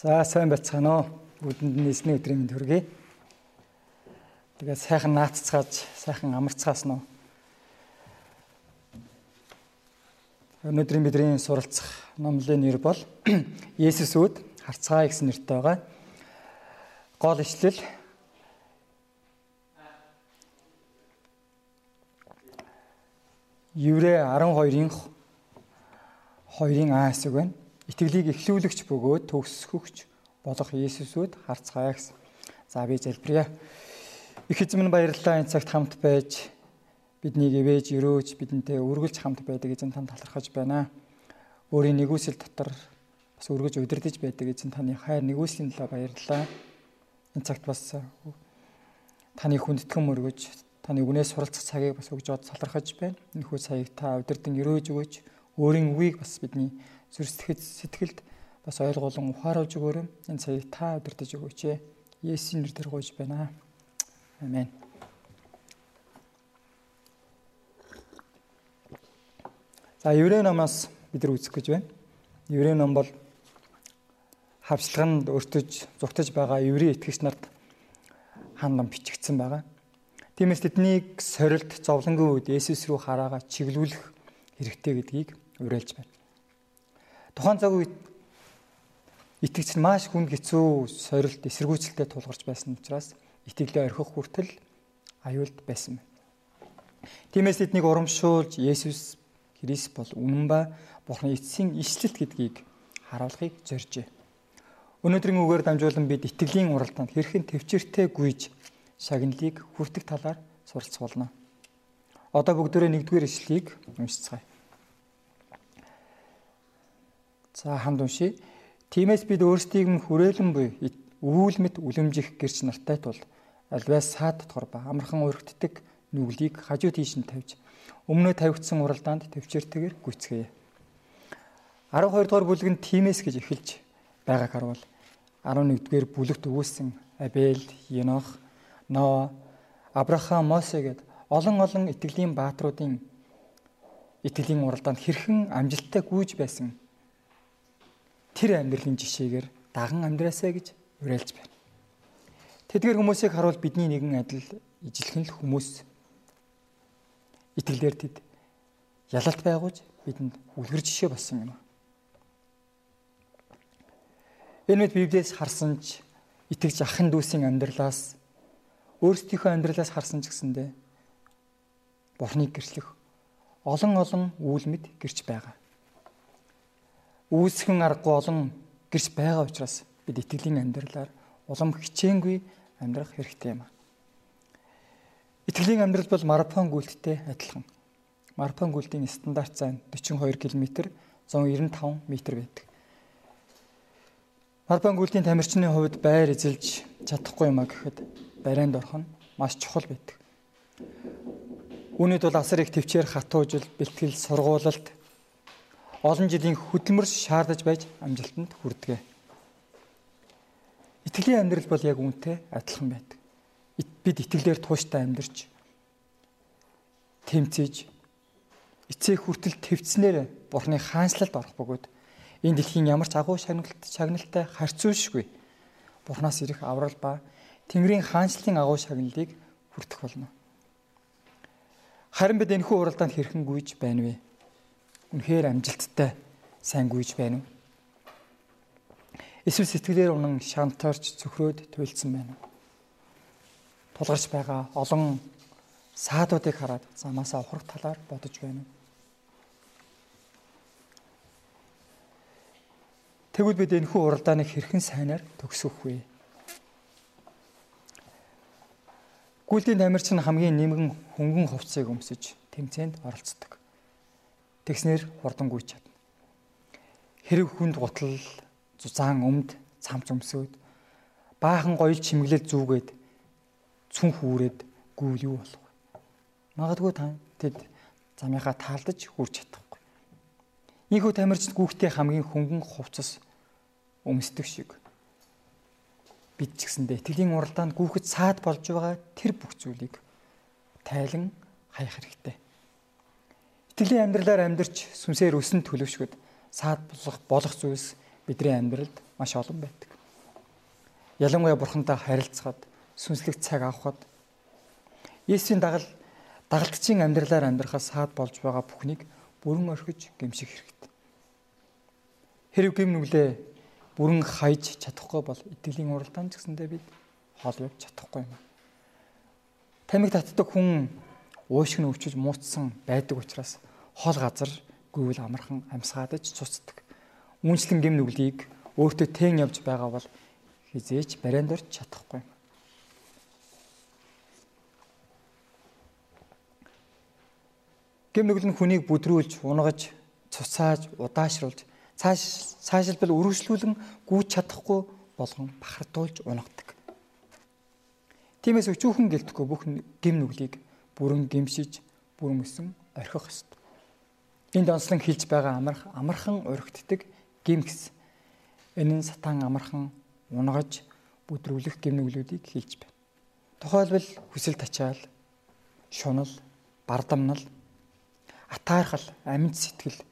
За сайн байцгаана уу? Бүдэнд нийсний өдрийн мэнд хүргэе. Тэгээд сайхан нааццгааж, сайхан амарцгаас нь Өнөөдрийн бидний суралцах номлын нэр бол Есүс үүд харцгаа гэсэн нэртэй байгаа. Гол ишлэл Еврэ 12-ын 2-ын А хэсэг байна итгэлийг эхлүүлэгч бөгөөд төгсгөгч болох Есүсүүд харцгаая гэсэн. За би залбирая. Их эзэм нь баярлалаа энэ цагт хамт байж биднийг ивэж өрөөж бидэнтэй үргэлж хамт байдаг эзэн тань талархаж байна. Өөрийн нэгүсэл дотор бас үргэж удирдах байдаг эзэн таны хайр нэгүслийн төлөө баярлалаа. Энэ цагт бас таны хүндэтгэн мөргөж таны үгнээс суралцах цагийг бас өгж бод салархаж байна. Энэхүү цагийг та удирдан өрөөж өгөөч. Өөрийн үгийг бас бидний зүр сэтгэлд бас ойлгуулан ухааруулж өгөөрэй. Энэ цагийг та өдөртөж өгөөч ээ. Есүсийн нэрээр гуйж байна. Амен. За Еврей номоос бид нар үзэх гэж байна. Еврей ном бол хавчлаганд өртөж зугтаж байгаа еврей итгэгч нарт хандан бичигдсэн байгаа. Тиймээс тэднийг сорилт зовлонгийн үед Есүс рүү хараага чиглүүлэх хэрэгтэй гэдгийг уриалж байна. Тухайн цаг үед итгэгч нь маш хүнд хэцүү сорилт эсэргүүцэлтэй тулгарч байсан учраас итгэлээ орхих хүртэл аюулд байсан байна. Тиймээс тэднийг урамшуулж Есүс Христ бол үнэн ба Бурхны эцсийн ишлэлт гэдгийг харуулахыг зоржээ. Өнөөдрийн үгээр дамжуулан бид итгэлийн уралдаанд хэрхэн төвчөртэй гүйж шагналыг хүртэх талаар суралцах болно. Одоо бүгдөө нэгдүгээр ишлэлийг уншицгаая. За ханд уншия. Тиймээс бид өөрсдийг нь хүрээлэн буй өвүүл мэд үлэмжих гэрч нартай тул альваас саад дотор ба амархан өргөддөг нүглийг хажуу тийш нь тавьж өмнөө тавигдсан уралдаанд төвчээртэйгээр гүйцгээе. 12 дугаар бүлэг нь тиймээс гэж эхэлж байгааг харуул. 11 дугаар бүлэгт өгүүлсэн Абель, Енох, Ноа, Авраам, Мосе гэд олон олон итгэлийн баатруудын итгэлийн уралдаанд хэрхэн амжилттай гүйж байсан тэр амьдралын жишээгээр даган амьдраасаа гэж уриалж байна. Тэдгээр хүмүүсийг харуул бидний нэгэн адил ижилхэн л хүмүүс итгэлээр тэд ялалт байгууж бидэнд үлгэр жишээ болсон юм. Энэ мэд Библиэс харсан ч итгэж ахын дүүсийн амьдралаас өөрсдийнхөө амьдралаас харсан ч гэсэндэ Бурхныг гэрчлэх олон олон үйл мэд гэрч байгаа үүсгэн аргагүй олон гэрч байгаа учраас бид итгэлийн амьдралаар улам хичээнгүй амьдрах хэрэгтэй юм. Итгэлийн амьдрал бол марафон гүйлттэй адилхан. Марафон гүйлтийн стандарт зайн 42 км 195 м байдаг. Марафон гүйлтийн тамирчны хувьд байр эзэлж чадахгүй юм а гэхэд барайнд орох нь маш чухал байдаг. Үүнийд бол асар их төвчээр хатуужил, бэлтгэл, сургуулалт олон жилийн хөдөлмөрс шаардаж байж амжилтанд хүрдэг. Итгэлийн амьдрал бол яг үүнтэй адилхан байдаг. Бид итгэлээр тууштай амьдарч тэмцэж эцэг хүртэл твцснээр Бурхны хаанчлалд орох бөгөөд энэ дэлхийн ямар ч агуу шагналт шагналтай харьцуулшгүй Бурхнаас ирэх аврал ба Тэнгэрийн хаанчлалын агуу шагналыг хүртэх болно. Харин бид энэхүү уралдаанд хэрхэн гүйж байна вэ? Үнэхээр амжилттай сайн гүйж байна уу? Эсвэл сэтгэлээр унан шантарч цөхрөөд туйлдсан байна уу? Тулгарч байгаа олон саадуудыг хараад замаасаа ухрах талаар бодож байна уу? Тэгвэл бид энэхүү уралдааныг хэрхэн сайнаар төгсөх вэ? Гүйлтийн тамирчин хамгийн нэмгэн хөнгөн хувцсыг өмсөж тэмцээнд оролцдог. Тэгснэр хурдангуйч чадна. Хэрэг хүнд гутал зузаан өмд цамц өмсөөд баахан гоёл чимэглэл зүгээд цүн хүүрээд гүүл юу болох вэ? Магадгүй та тэд замынхаа таалдаж хүрч чадахгүй. Ийхүү тамирчид гүүхтээ хамгийн хөнгөн хувцас өмсдөг шиг бид ч гэсэндээ итгэлийн уралдаанд гүүхэд саад болж байгаа тэр бүх зүйлийг тайлан хаях хэрэгтэй. Итгэлийн амьдралаар амьдарч сүнсээр өсөн төлөвшгöd саад болох болох зүйлс бидний амьдралд маш олон байдаг. ялангуяа бурхантай харилцахад сүнслэг цаг авахад Есүсийн дагал дагалдчийн амьдралаар амьдрахаас саад болж байгаа бүхнийг бүрэн орхиж гэмших хэрэгтэй. Хэрв гим нүглээ бүрэн хайж чадахгүй бол итгэлийн уралдаан ч гэсэндээ бид хоол явж чадахгүй юм. Тамиг татдаг хүн уушиг нь өвчөж муутсан байдаг учраас хол газар гүйвэл амархан амьсгаадаж цуцдаг. Үнслэн гим нүглийг өөртөө тэн явж байгаа бол хизээч барианд орч чадахгүй. Гэм нүгэл нь хүнийг бүдрүүлж, унгаж, цуцааж, удаашруулж, цааш цаашилбал үргэлжлүүлэн гүйж чадахгүй болгон бахардуулж унагадаг. Тиймээс өчүүхэн гэлтэхгүй бүх гэм нүглийг бүрэн гимшиж, бүрэн өсөн орхих ёстой. Энд онцлон хилж байгаа амарх амархан орхигддаг гим гэс. Энэ нь сатан амархан унгаж бүдрүүлэх гэм нүглүүдийг хилж байна. Тухайлбал хүсэл тачаал, шунал, бардамнал атаархал, амьд сэтгэл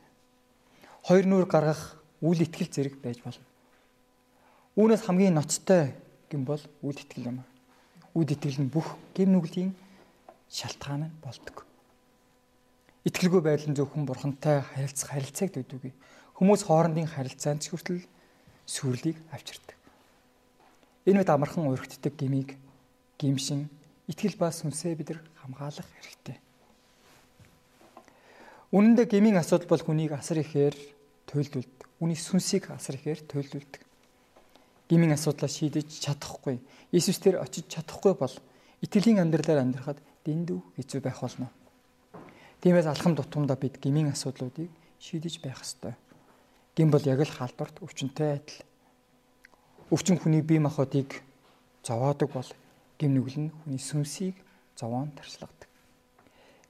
хоёр нүур гаргах үйл итгэл зэрэг байж болно. Үүнээс хамгийн ноцтой гэм бол үйл итгэл юм. Үйл итгэл нь бүх гэм нүглийн шалтгаан нь болдог. Итгэлгүй байдал нь зөвхөн бурхантай харилцах харилцааг дэвдүүгээ. Хүмүүс хоорондын харилцаанд ч хүртэл сүрлийг авчирдаг. Энэ мэд амархан урагддаг гмийг гимшин итгэл ба сүнсээ бид нар хамгаалах хэрэгтэй. Үнэн дээр гмийн асуудал бол хүнийг асар ихээр туйлдулдаг. Үний сүнсийг асар ихээр туйлдулдаг. Гмийн асуудлаа шийдэж чадахгүй, Иесус дээр очиж чадахгүй бол итгэлийн амьдралаар амьдрахад дэндүү хэцүү байх болно. Тиймээс алхам тутамдаа бид гмийн асуудлуудыг шийдэж байх ёстой. Гим бол яг л халдварт өвчнөтэй адил. Өвчин хүний бие махбодыг зовоодог бол гим нүгэл нь хүний сүнсийг зовоон тарчлагдаг.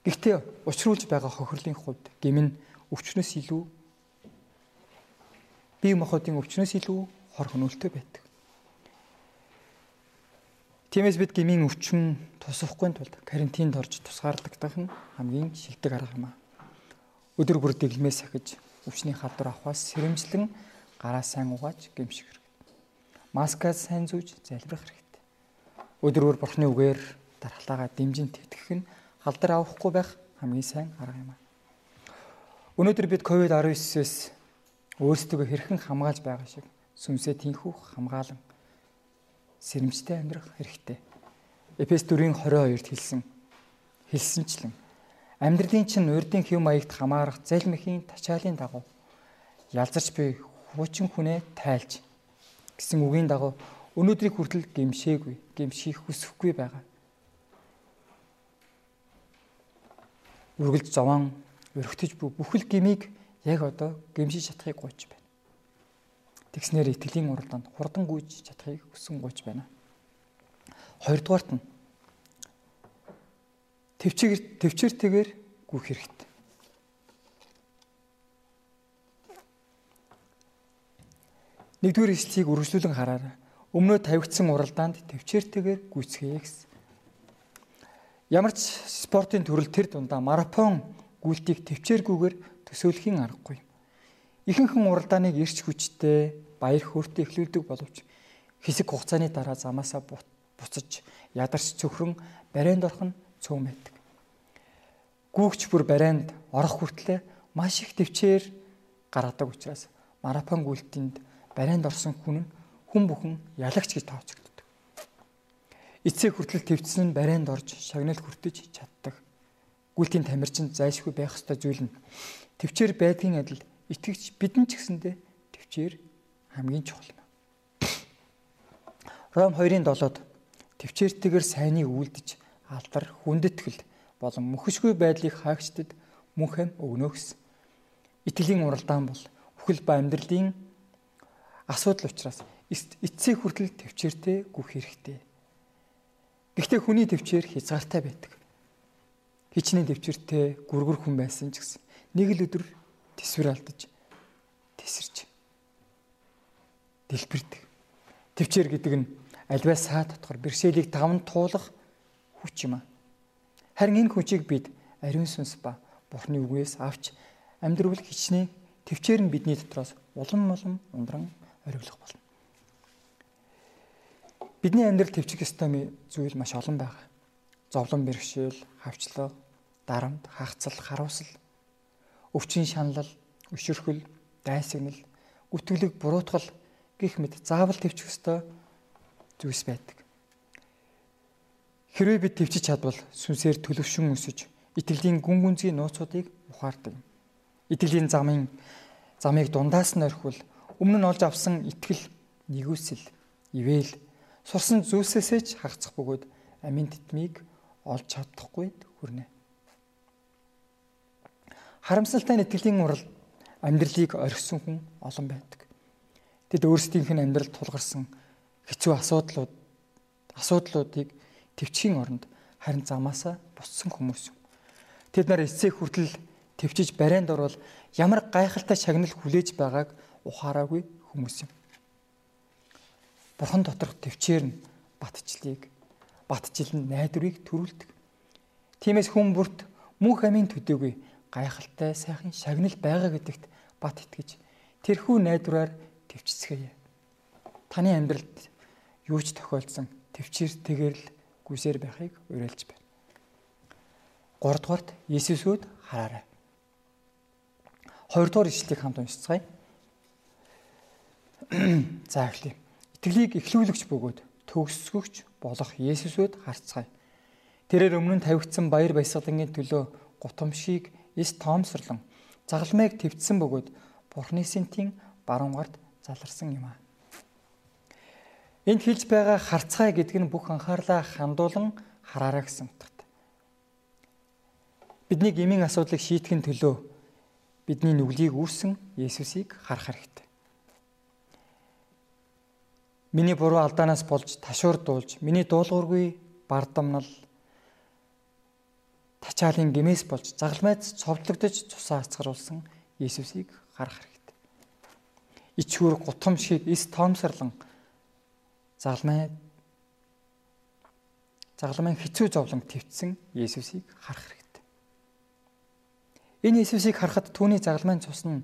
Гэхдээ учруулж байгаа хохирлын хувьд гэмн өвчнөөс илүү бие махбодын өвчнөөс илүү хор хөнөөлтөй байдаг. Тиймээс бид гмийн өвчин тусахгүй тулд карантинд орж тусгаардагдах нь хамгийн шилдэг арга юм аа. Өдөр бүр дэглэмээс сахиж өвчний халдвар авахаас сэрэмжлэн гараа сайн угааж гэмших хэрэгтэй. Маскаас сайн зүүж залбирах хэрэгтэй. Өдөр бүр бурхны үгээр дархлаагаа дэмжин тэтгэх нь халдар авахгүй байх хамгийн сайн арга юм аа. Өнөөдөр бид COVID-19-с өөрсдөө хэрхэн хамгаалж байгаа шиг сүнсээ тэнхүү хамгаалan сэрэмжтэй амьдрах хэрэгтэй. Эфес 4:22-д хэлсэн хэлсэнчлэн амьдралын чинь урдын хэв маягт хамаарах залмихийн тачаалын дагуу ялзарч би хуучин хүнээ тайлж гэсэн үгийн дагуу өнөөдрийг хүртэл гимшээгүй, гимших хүсэхгүй байгаа. үргэлж зовоон өргөтөж буй бүхэл гмийг яг одоо гимшиж чадахыг гуйж байна. Тэгснээр итгэлийн уралдаанд хурдан гүйж чадахыг хүсэн гуйж байна. Хоёрдугаарт нь төвчээр төвчээртэйгээр гүйх хэрэгтэй. Нэгдүгээр эслийг үргэлжлүүлэн хараарай. Өмнөө тавигдсан уралдаанд төвчээртэйгээр гүйцгээе гэсэн. Ямар ч спортын төрөл тэр дундаа марафон гүйлтийг төвчээргүйгээр төсөөлөхийн аргагүй. Ихэнхэн уралдааныг эрч хүчтэй баяр хөөртэй эхлүүлдэг боловч хэсэг хугацааны дараа замаасаа буцаж ядарч цөхрөн барайнд орох нь цөм байдаг. Гүүгч бүр барайнд орох хүртлээр маш их төвчээр гаргадаг учраас марафон гүйлтэнд барайнд орсон хүн нь хүн бүхэн ялагч гэж тооцогддог. Эцэг хүртэл твцсэн нь барайнд орж шагнал хүртэж чаддаг. Гүйлтийн тамирчин зайлшгүй байх ёстой зүйл нь төвчээр байдгийн адил итгэгч бидэн ч гэсэндэ төвчээр хамгийн чухал юм. Ром 2-ын 7-д төвчээртэйгээр сайныг үлдэж алдар хүндэтгэл болон мөхөшгүй байдлыг хаагчдад мөнх хэм өгнө гэсэн. Итгэлийн уралдаан бол үхэл ба амьдралын асуудал учраас эцсийн хүртэл төвчээртэй гүөх хэрэгтэй. Гэхдээ хүний төвчээр хязгаартай байдаг. Хичнээн төвчөртэй гүргэр хүн байсан ч гэсэн нэг л өдөр төсвөр алдаж тесэрч дэлбэрдэг. Төвчээр гэдэг нь альваа саа дотор бэрхшээлийг даван туулах хүч юм аа. Харин энэ хүчийг бид ариун сүнс ба Бурхны үгээс авч амьдрал хичнээн төвчээр нь бидний дотроос улам улам ундран ориглох болно. Бидний амьдрал төвчих ёстой зүйл маш олон байгаа. Зовлон бэрхшээл, хавчлага, дарамт, хагцал, харуулсал, өвчин шаналл, өшөрхөл, дайсагнал, гүтгэлэг, буруутгал гих мэд заавал төвчих ёстой зүйлс байдаг. Хэрвээ бид төвчж чадвал сүнсээр төлөвшин өсөж итгэлийн гүн гүнзгий нууцуудыг ухаардаг. Итгэлийн замын замыг дундаас нь орхивол өмнө нь олж авсан итгэл нэгүсэл, ивэл сурсан зүйлсээсээ ч хагацх бөгөөд амин тэтмийг олж чадахгүй хүрнэ. Харамсалтай нь итгэлийн урал амьдралыг орхисон хүн олон байдаг. Тэд өөрсдийнх нь амьдралд тулгарсан хэцүү асуудлууд асуудлуудыг төвчхийн оронд харин замаасаа буссан хүмүүс юм. Тэд нар эцсээ хүртэл төвчиж барайнд орвол ямар гайхалтай шагнал хүлээж байгааг ухаараагүй хүмүүс юм. Бурхан доторх төвчээр нь батчлыг батжил нь найдварыг төрүүлдэг. Тиймээс хүн бүрт мөнх амийн төдөөгүй гайхалтай сайхан шагнал байгаа гэдэгт бат итгэж тэрхүү найдвараар төвчсгэе. Таны амьдралд юу ч тохиолдсон төвчээртэйгээр л гүсээр байхыг уриалж байна. 3 дугаарт Есүсүүд хараарай. 2 дугаар ишлэлийг хамт уншицгаая. За эхлэе. Итгэлийг эхлүүлэгч бөгөөд төгсгөгч болох Есүсүүд харцгаая. Тэрээр өмнө нь тавигдсан баяр баясгалангийн төлөө гутамшийг эс тоомсорлон загалмайг твцсэн бөгөөд Бурхны сэнтийн баруун гарт заларсан юм аа. Энд хэлж байгаа харцгай гэдэг нь бүх анхаарлаа хандуулан хараарай гэсэн утгатай. Бидний гмийн асуудлыг шийдэхин төлөө бидний нүглийг үүрсэн Есүсийг харах хэрэгтэй. Миний буруу алдаанаас болж ташуурдуулж, миний дуулуургүй бардамнал тачаалын гэмээс болж загалмайд цовдлогдож цусаа хацгаруулсан Есүсийг харах хэрэгтэй. Ичхүр гутамшиг эс тоомсорлон загалмай загалмай хэцүү зовлон твцсэн Есүсийг харах хэрэгтэй. Энэ Есүсийг харахад түүний загалмайн цус нь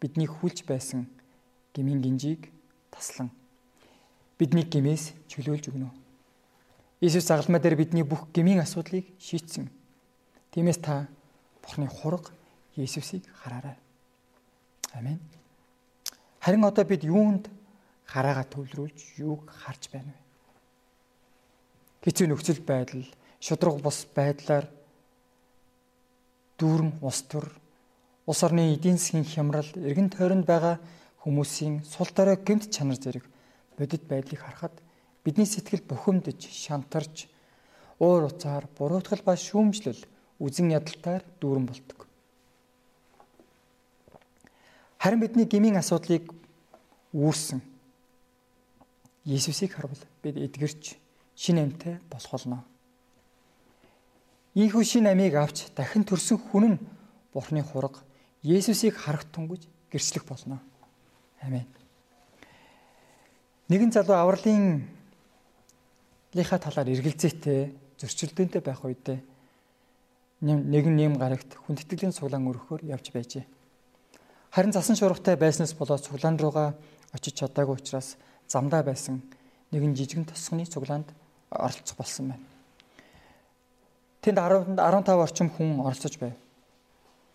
бидний хүлж байсан гмийн гинжийг таслан бидний гмээс чөлөөлж өгнө. Иесус загалмай дээр бидний бүх гмийн асуудлыг шийдсэн. Тиймээс та Бурхны хураг Есүсийг хараарай. Амен. Харин одоо бид юунд хараагаа төвлөрүүлж юуг харж байна вэ? Хэцүү нөхцөл байдал, шудраг бус байдлаар дүүрэн ус төр, улс орны эдийн засгийн хямрал, эргэн тойронд байгаа хүмүүсийн сул дорой гэмт чанар зэрэг бодит байдлыг харахад бидний сэтгэл бухимдж, шантарч, уур уцаар, буруутгал ба шүүмжлэл, үзен ядалтаар дүүрэн болдог. Харин бидний гмийн асуудлыг үүрсэн Есүсийг харвал бид эдгэрч шин амьтай болох болно. Ийхүү шин амийг авч дахин төрсөн хүн нь Бурхны хураг Есүсийг харах тунгаж гэрчлэх болно. Амен. Нэгэн залуу авралын лиха талаар эргэлзээтэй зөрчилдөөнтэй байх үедээ нэгэн нэм гарагт хүндэтгэлийн цуглаан өргөхөөр явж байжээ. Харин засан шуургатай байснаас болоод цуглаан руугаа очиж чадаагүй учраас замдаа байсан нэгэн жижигэн тосгоны цуглаанд оролцох болсон байна. Тэнд 10 15 орчим хүн оролцож байв.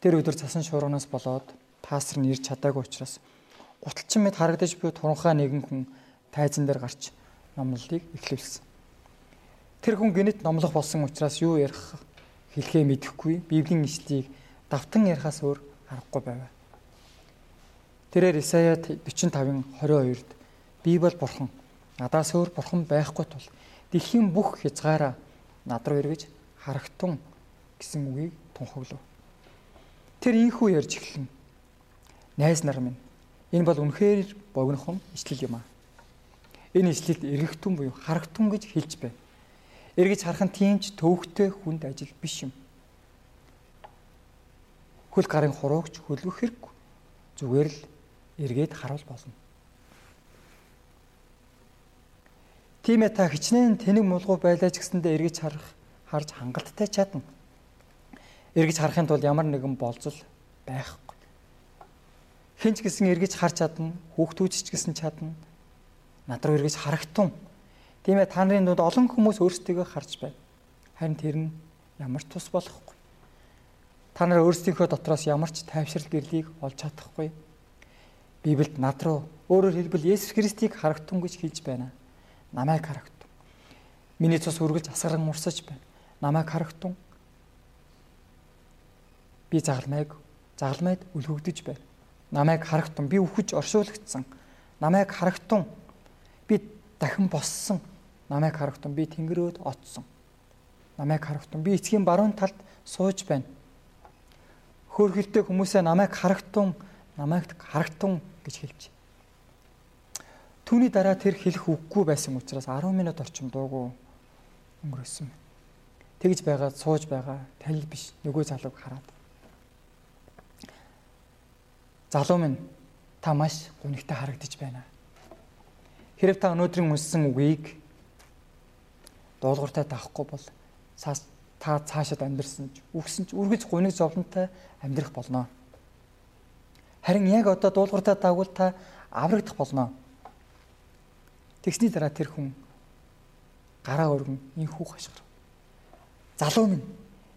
Тэр өдөр цасан шуурганаас болоод пастор нь ирж чадаагүй учраас гуталчин мэд харагдаж буй туранхаа нэгэн хүн тайзан дээр гарч номлолыг эхлүүлсэн. Тэр хүн гинэт номлох болсон учраас юу ярих хэлхээ мэдэхгүй Библийн ишлийг давтан ярихаас өөр аргагүй байв. Тэрээр Исая 45-ын 22-д Би бол бурхан. Надаас өөр бурхан байхгүй тул дэлхийн бүх хязгаараа над руу эргэж харагтун гэсэн үгийг тунхаглав. Тэр ийхүү ярьж эхлэн. Найз нар минь энэ бол үнэхээр богинохон ишлэл юм аа. Энэ ишлэлд эргэгтэн буюу харагтун гэж хэлж байна. Эргэж харах нь тиймч төвөгтэй хүнд ажил биш юм. Хөл гарын хуруугч хөлөх хэрэггүй. Зүгээр л эргээд харуул болно. Тийм ээ та хичнээн тэнэг мулгуу байлаач гэсэндээ эргэж харах харж хангалттай чадна. Эргэж харахын тулд ямар нэгэн болзол байхгүй. Хинч гэсэн эргэж харж чадна, хүүхдүүч ч гэсэн чадна. Над руу эргэж харагтун Тийм ээ та нарын дунд олон хүмүүс өөрсдийгөө харж байна. Харин тэр нь ямар ч тус болохгүй. Та нар өөрсдийнхөө дотроос ямар ч тайвшрал гэрлийг олж чадахгүй. Библиэд над руу өөрөөр хэлбэл Есүс Христийг харагтун гэж хэлж байна. Намайг харагтун. Миний цус үргэлж асгаран урсаж байна. Намайг харагтун. Би загалмайг загалмайд үлгөгдөж байна. Намайг харагтун. Би үхэж оршуулгдсан. Намайг харагтун. Би дахин боссон намайг харагтун би тэнгэрөөд оцсон. Намайг харагтун би эцгийн баруун талд сууж байна. Хөөрхөлтэй хүмүүсээ намайг харагтун, намайг харагтун гэж хэлж. Түүний дараа тэр хэлэх үггүй байсан учраас 10 минут орчим дуугүй өнгөрөөсөн. Тэгж байгаад сууж байгаа тал биш нөгөө залууг хараад. Залуу минь та маш гонигтай харагдаж байна. Хэрэг та өнөөдрийн унссан үгийг дуулууртай даахгүй бол цаас та цаашаад амьдрсан ч үгсэн ч үргэлж гуниг зовлонтой амьдрах болно. Харин яг одоо дуулууртай дагвал та аврагдах болно. Тэгсний дараа тэр хүн гараа өргөн инхүү хашгир. Залуу минь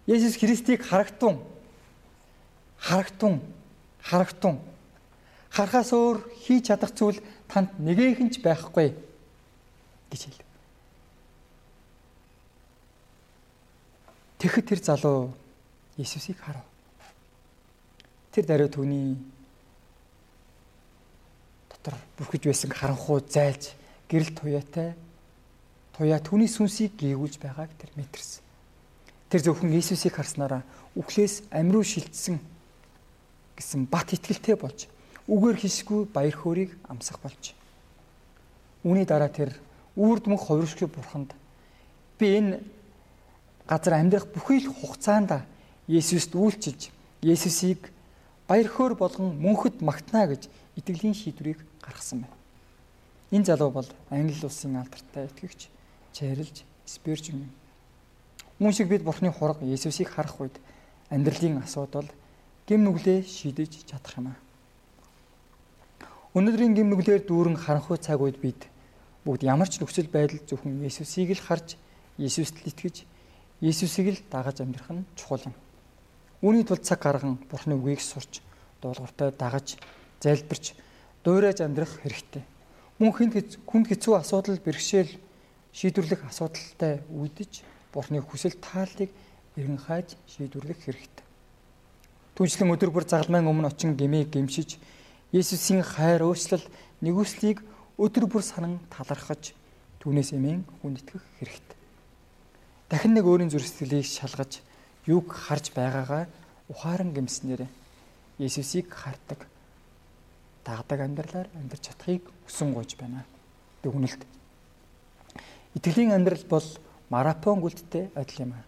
Есүс Христийг харагтун харагтун харагтун харахаас өөр хийж чадах зүйл танд нэгэхэн ч байхгүй гэж хэлв. Тэгэхэд тэр залуу Иесусыг харав. Тэр даруй түүний дотор бүрхэж байсан харанхуй зайлж гэрэл туяатай туяа түүний сүнсийг гээгүүлж байгааг тэр мэдэрсэн. Тэр зөвхөн Иесусыг харснараа үхлээс амруу шилжсэн гэсэн бат итгэлтэй болж үгээр хисгүй баяр хөөргийг амсах болж. Үүний дараа тэр үрд мөнх хувиршгүй бурханд би энэ газар амьдрах бүхий л хугацаанд Есүст үйлчилж Есүсийг баяр хөөр болгон мөнхөд магтана гэж итгэлийн шийдвэрийг гаргасан байна. Энэ залуу бол Англи улсын алдартай итгэгч Чарльз Спержин юм. Мөн шиг бид Бурхны хураг Есүсийг харах үед амьдралын асуудал гим нүглээ шийдэж чадах юм аа. Өнөөдрийн гим нүглээр дүүрэн харанхуй цаг үед бид бүгд ямар ч нөхцөл байдал зөвхөн Есүсийг л харж Есүст л итгэж Иесусыг л дагаж амьдрах нь чухал юм. Үүний тулд цаг гарган Бурхны үгийг сурч, дуулууртай дагаж, залбирч, дуурайж амьдрах хэрэгтэй. Мөн хүнд хэцүү асуудал бэрхшээл шийдвэрлэх асуудалтай үүдэж Бурхны хүсэл тааллыг эргэн хайж шийдвэрлэх хэрэгтэй. Түнчлэн өдөр бүр загалмайн өмнө очин гмийг гимшиж Есүсийн хайр уучлал нэгүслийг өдөр бүр санан талархаж түүнээс эмээн хүнд итгэх хэрэгтэй дахин нэг өөрийн зүрх сэтгэлийг шалгаж юг харж байгаагаа ухаан гэмснээр Есүсийг хардаг дагдаг амьдралаар амьдарч чадахыг хүсэн гойж байна. Тэг хүнэлт. Итгэлийн амьдрал бол марафон гүйлттэй адил юм аа.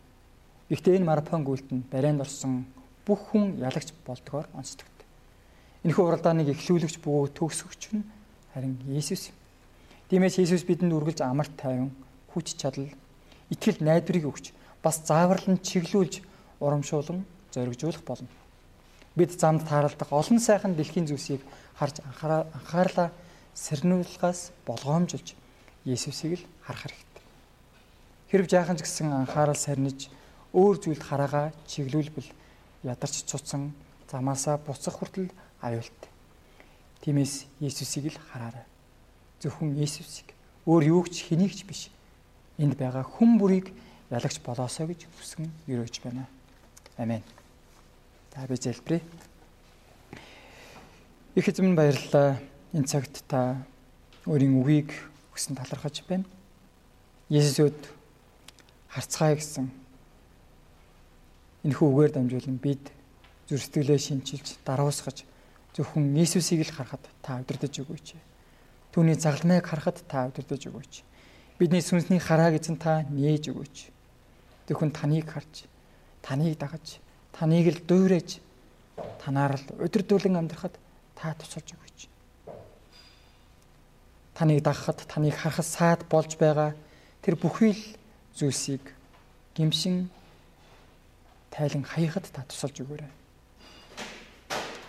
Гэхдээ энэ марафон гүйлт нь барайнд орсон бүх хүн ялагч болдгоор онцлогд. Энэхүү уралдааныг эхлүүлэгч бөгөөд төгсгөгч нь харин Есүс юм. Тиймээс Есүс бидэнд үргэлж амар тайван, хүч чадал, итгэл найдварыг өгч бас зааварлан чиглүүлж урамшуулан зоригжуулах болно. Бид замд тааралдах олон сайхан дэлхийн зүйлсийг харж анхаарлаа сэрнүүлгээс болгоомжилж Есүсийг л харах хэрэгтэй. Хэрв жаахан ч гэсэн анхаарал сарниж өөр зүйлд хараагаа чиглүүлбэл ядарч цуцсан замаасаа буцах хүртэл аюултай. Тиймээс Есүсийг л хараарай. Зөвхөн Есүсийг өөр юу ч хэнийг ч биш энд байгаа хүн бүрийг ялагч болоосоо гэж хүсгэн өрөөж байна. Амен. За би залбирая. Их эзэм баярлалаа. Энэ цагт та өөрийн үгийг өгсөн талархаж байна. Есүсөд харцгаая гэсэн энэхүү үгээр дамжуулан бид зүр сэтгэлээ шинчилж даруусгаж зөвхөн Иесусыг л харахад та удирдах өгөөч. Түүний загалмайг харахад та удирдах өгөөч Бидний сүнсний хараа гэсэн та нээж өгөөч. Зөвхөн таныг харж, таныг дагаж, таныг л дуурайж, танаар л удирдуулан амьдрахад та тусалж өгөөч. Таныг дагахад, таныг харахад саад болж байгаа тэр бүхий л зүйлсийг гимшин тайлан хаяхад та тусалж өгөөрэй.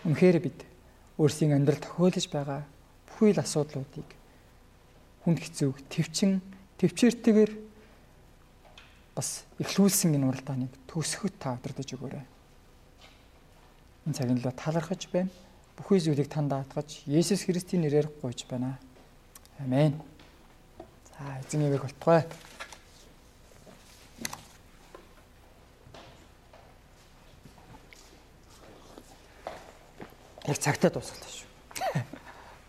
Үнэхээр бид өөрсдийн амьдрал тохиолж байгаа бүхий л асуудлуудыг хүнд хэцүүг төвчин төвчээртэйгээр бас эхлүүлсэн энэ уралдааныг төгсгөхөд та удирдах өгөөрэй. Энэ цагийн лөө талархаж байна. Бүхий зүйлийг танд даатгаж Есүс Христийн нэрээр гуйж байна. Амен. За эзэн эвэг болтугай. Яг цагтаа дуусгалаа шүү.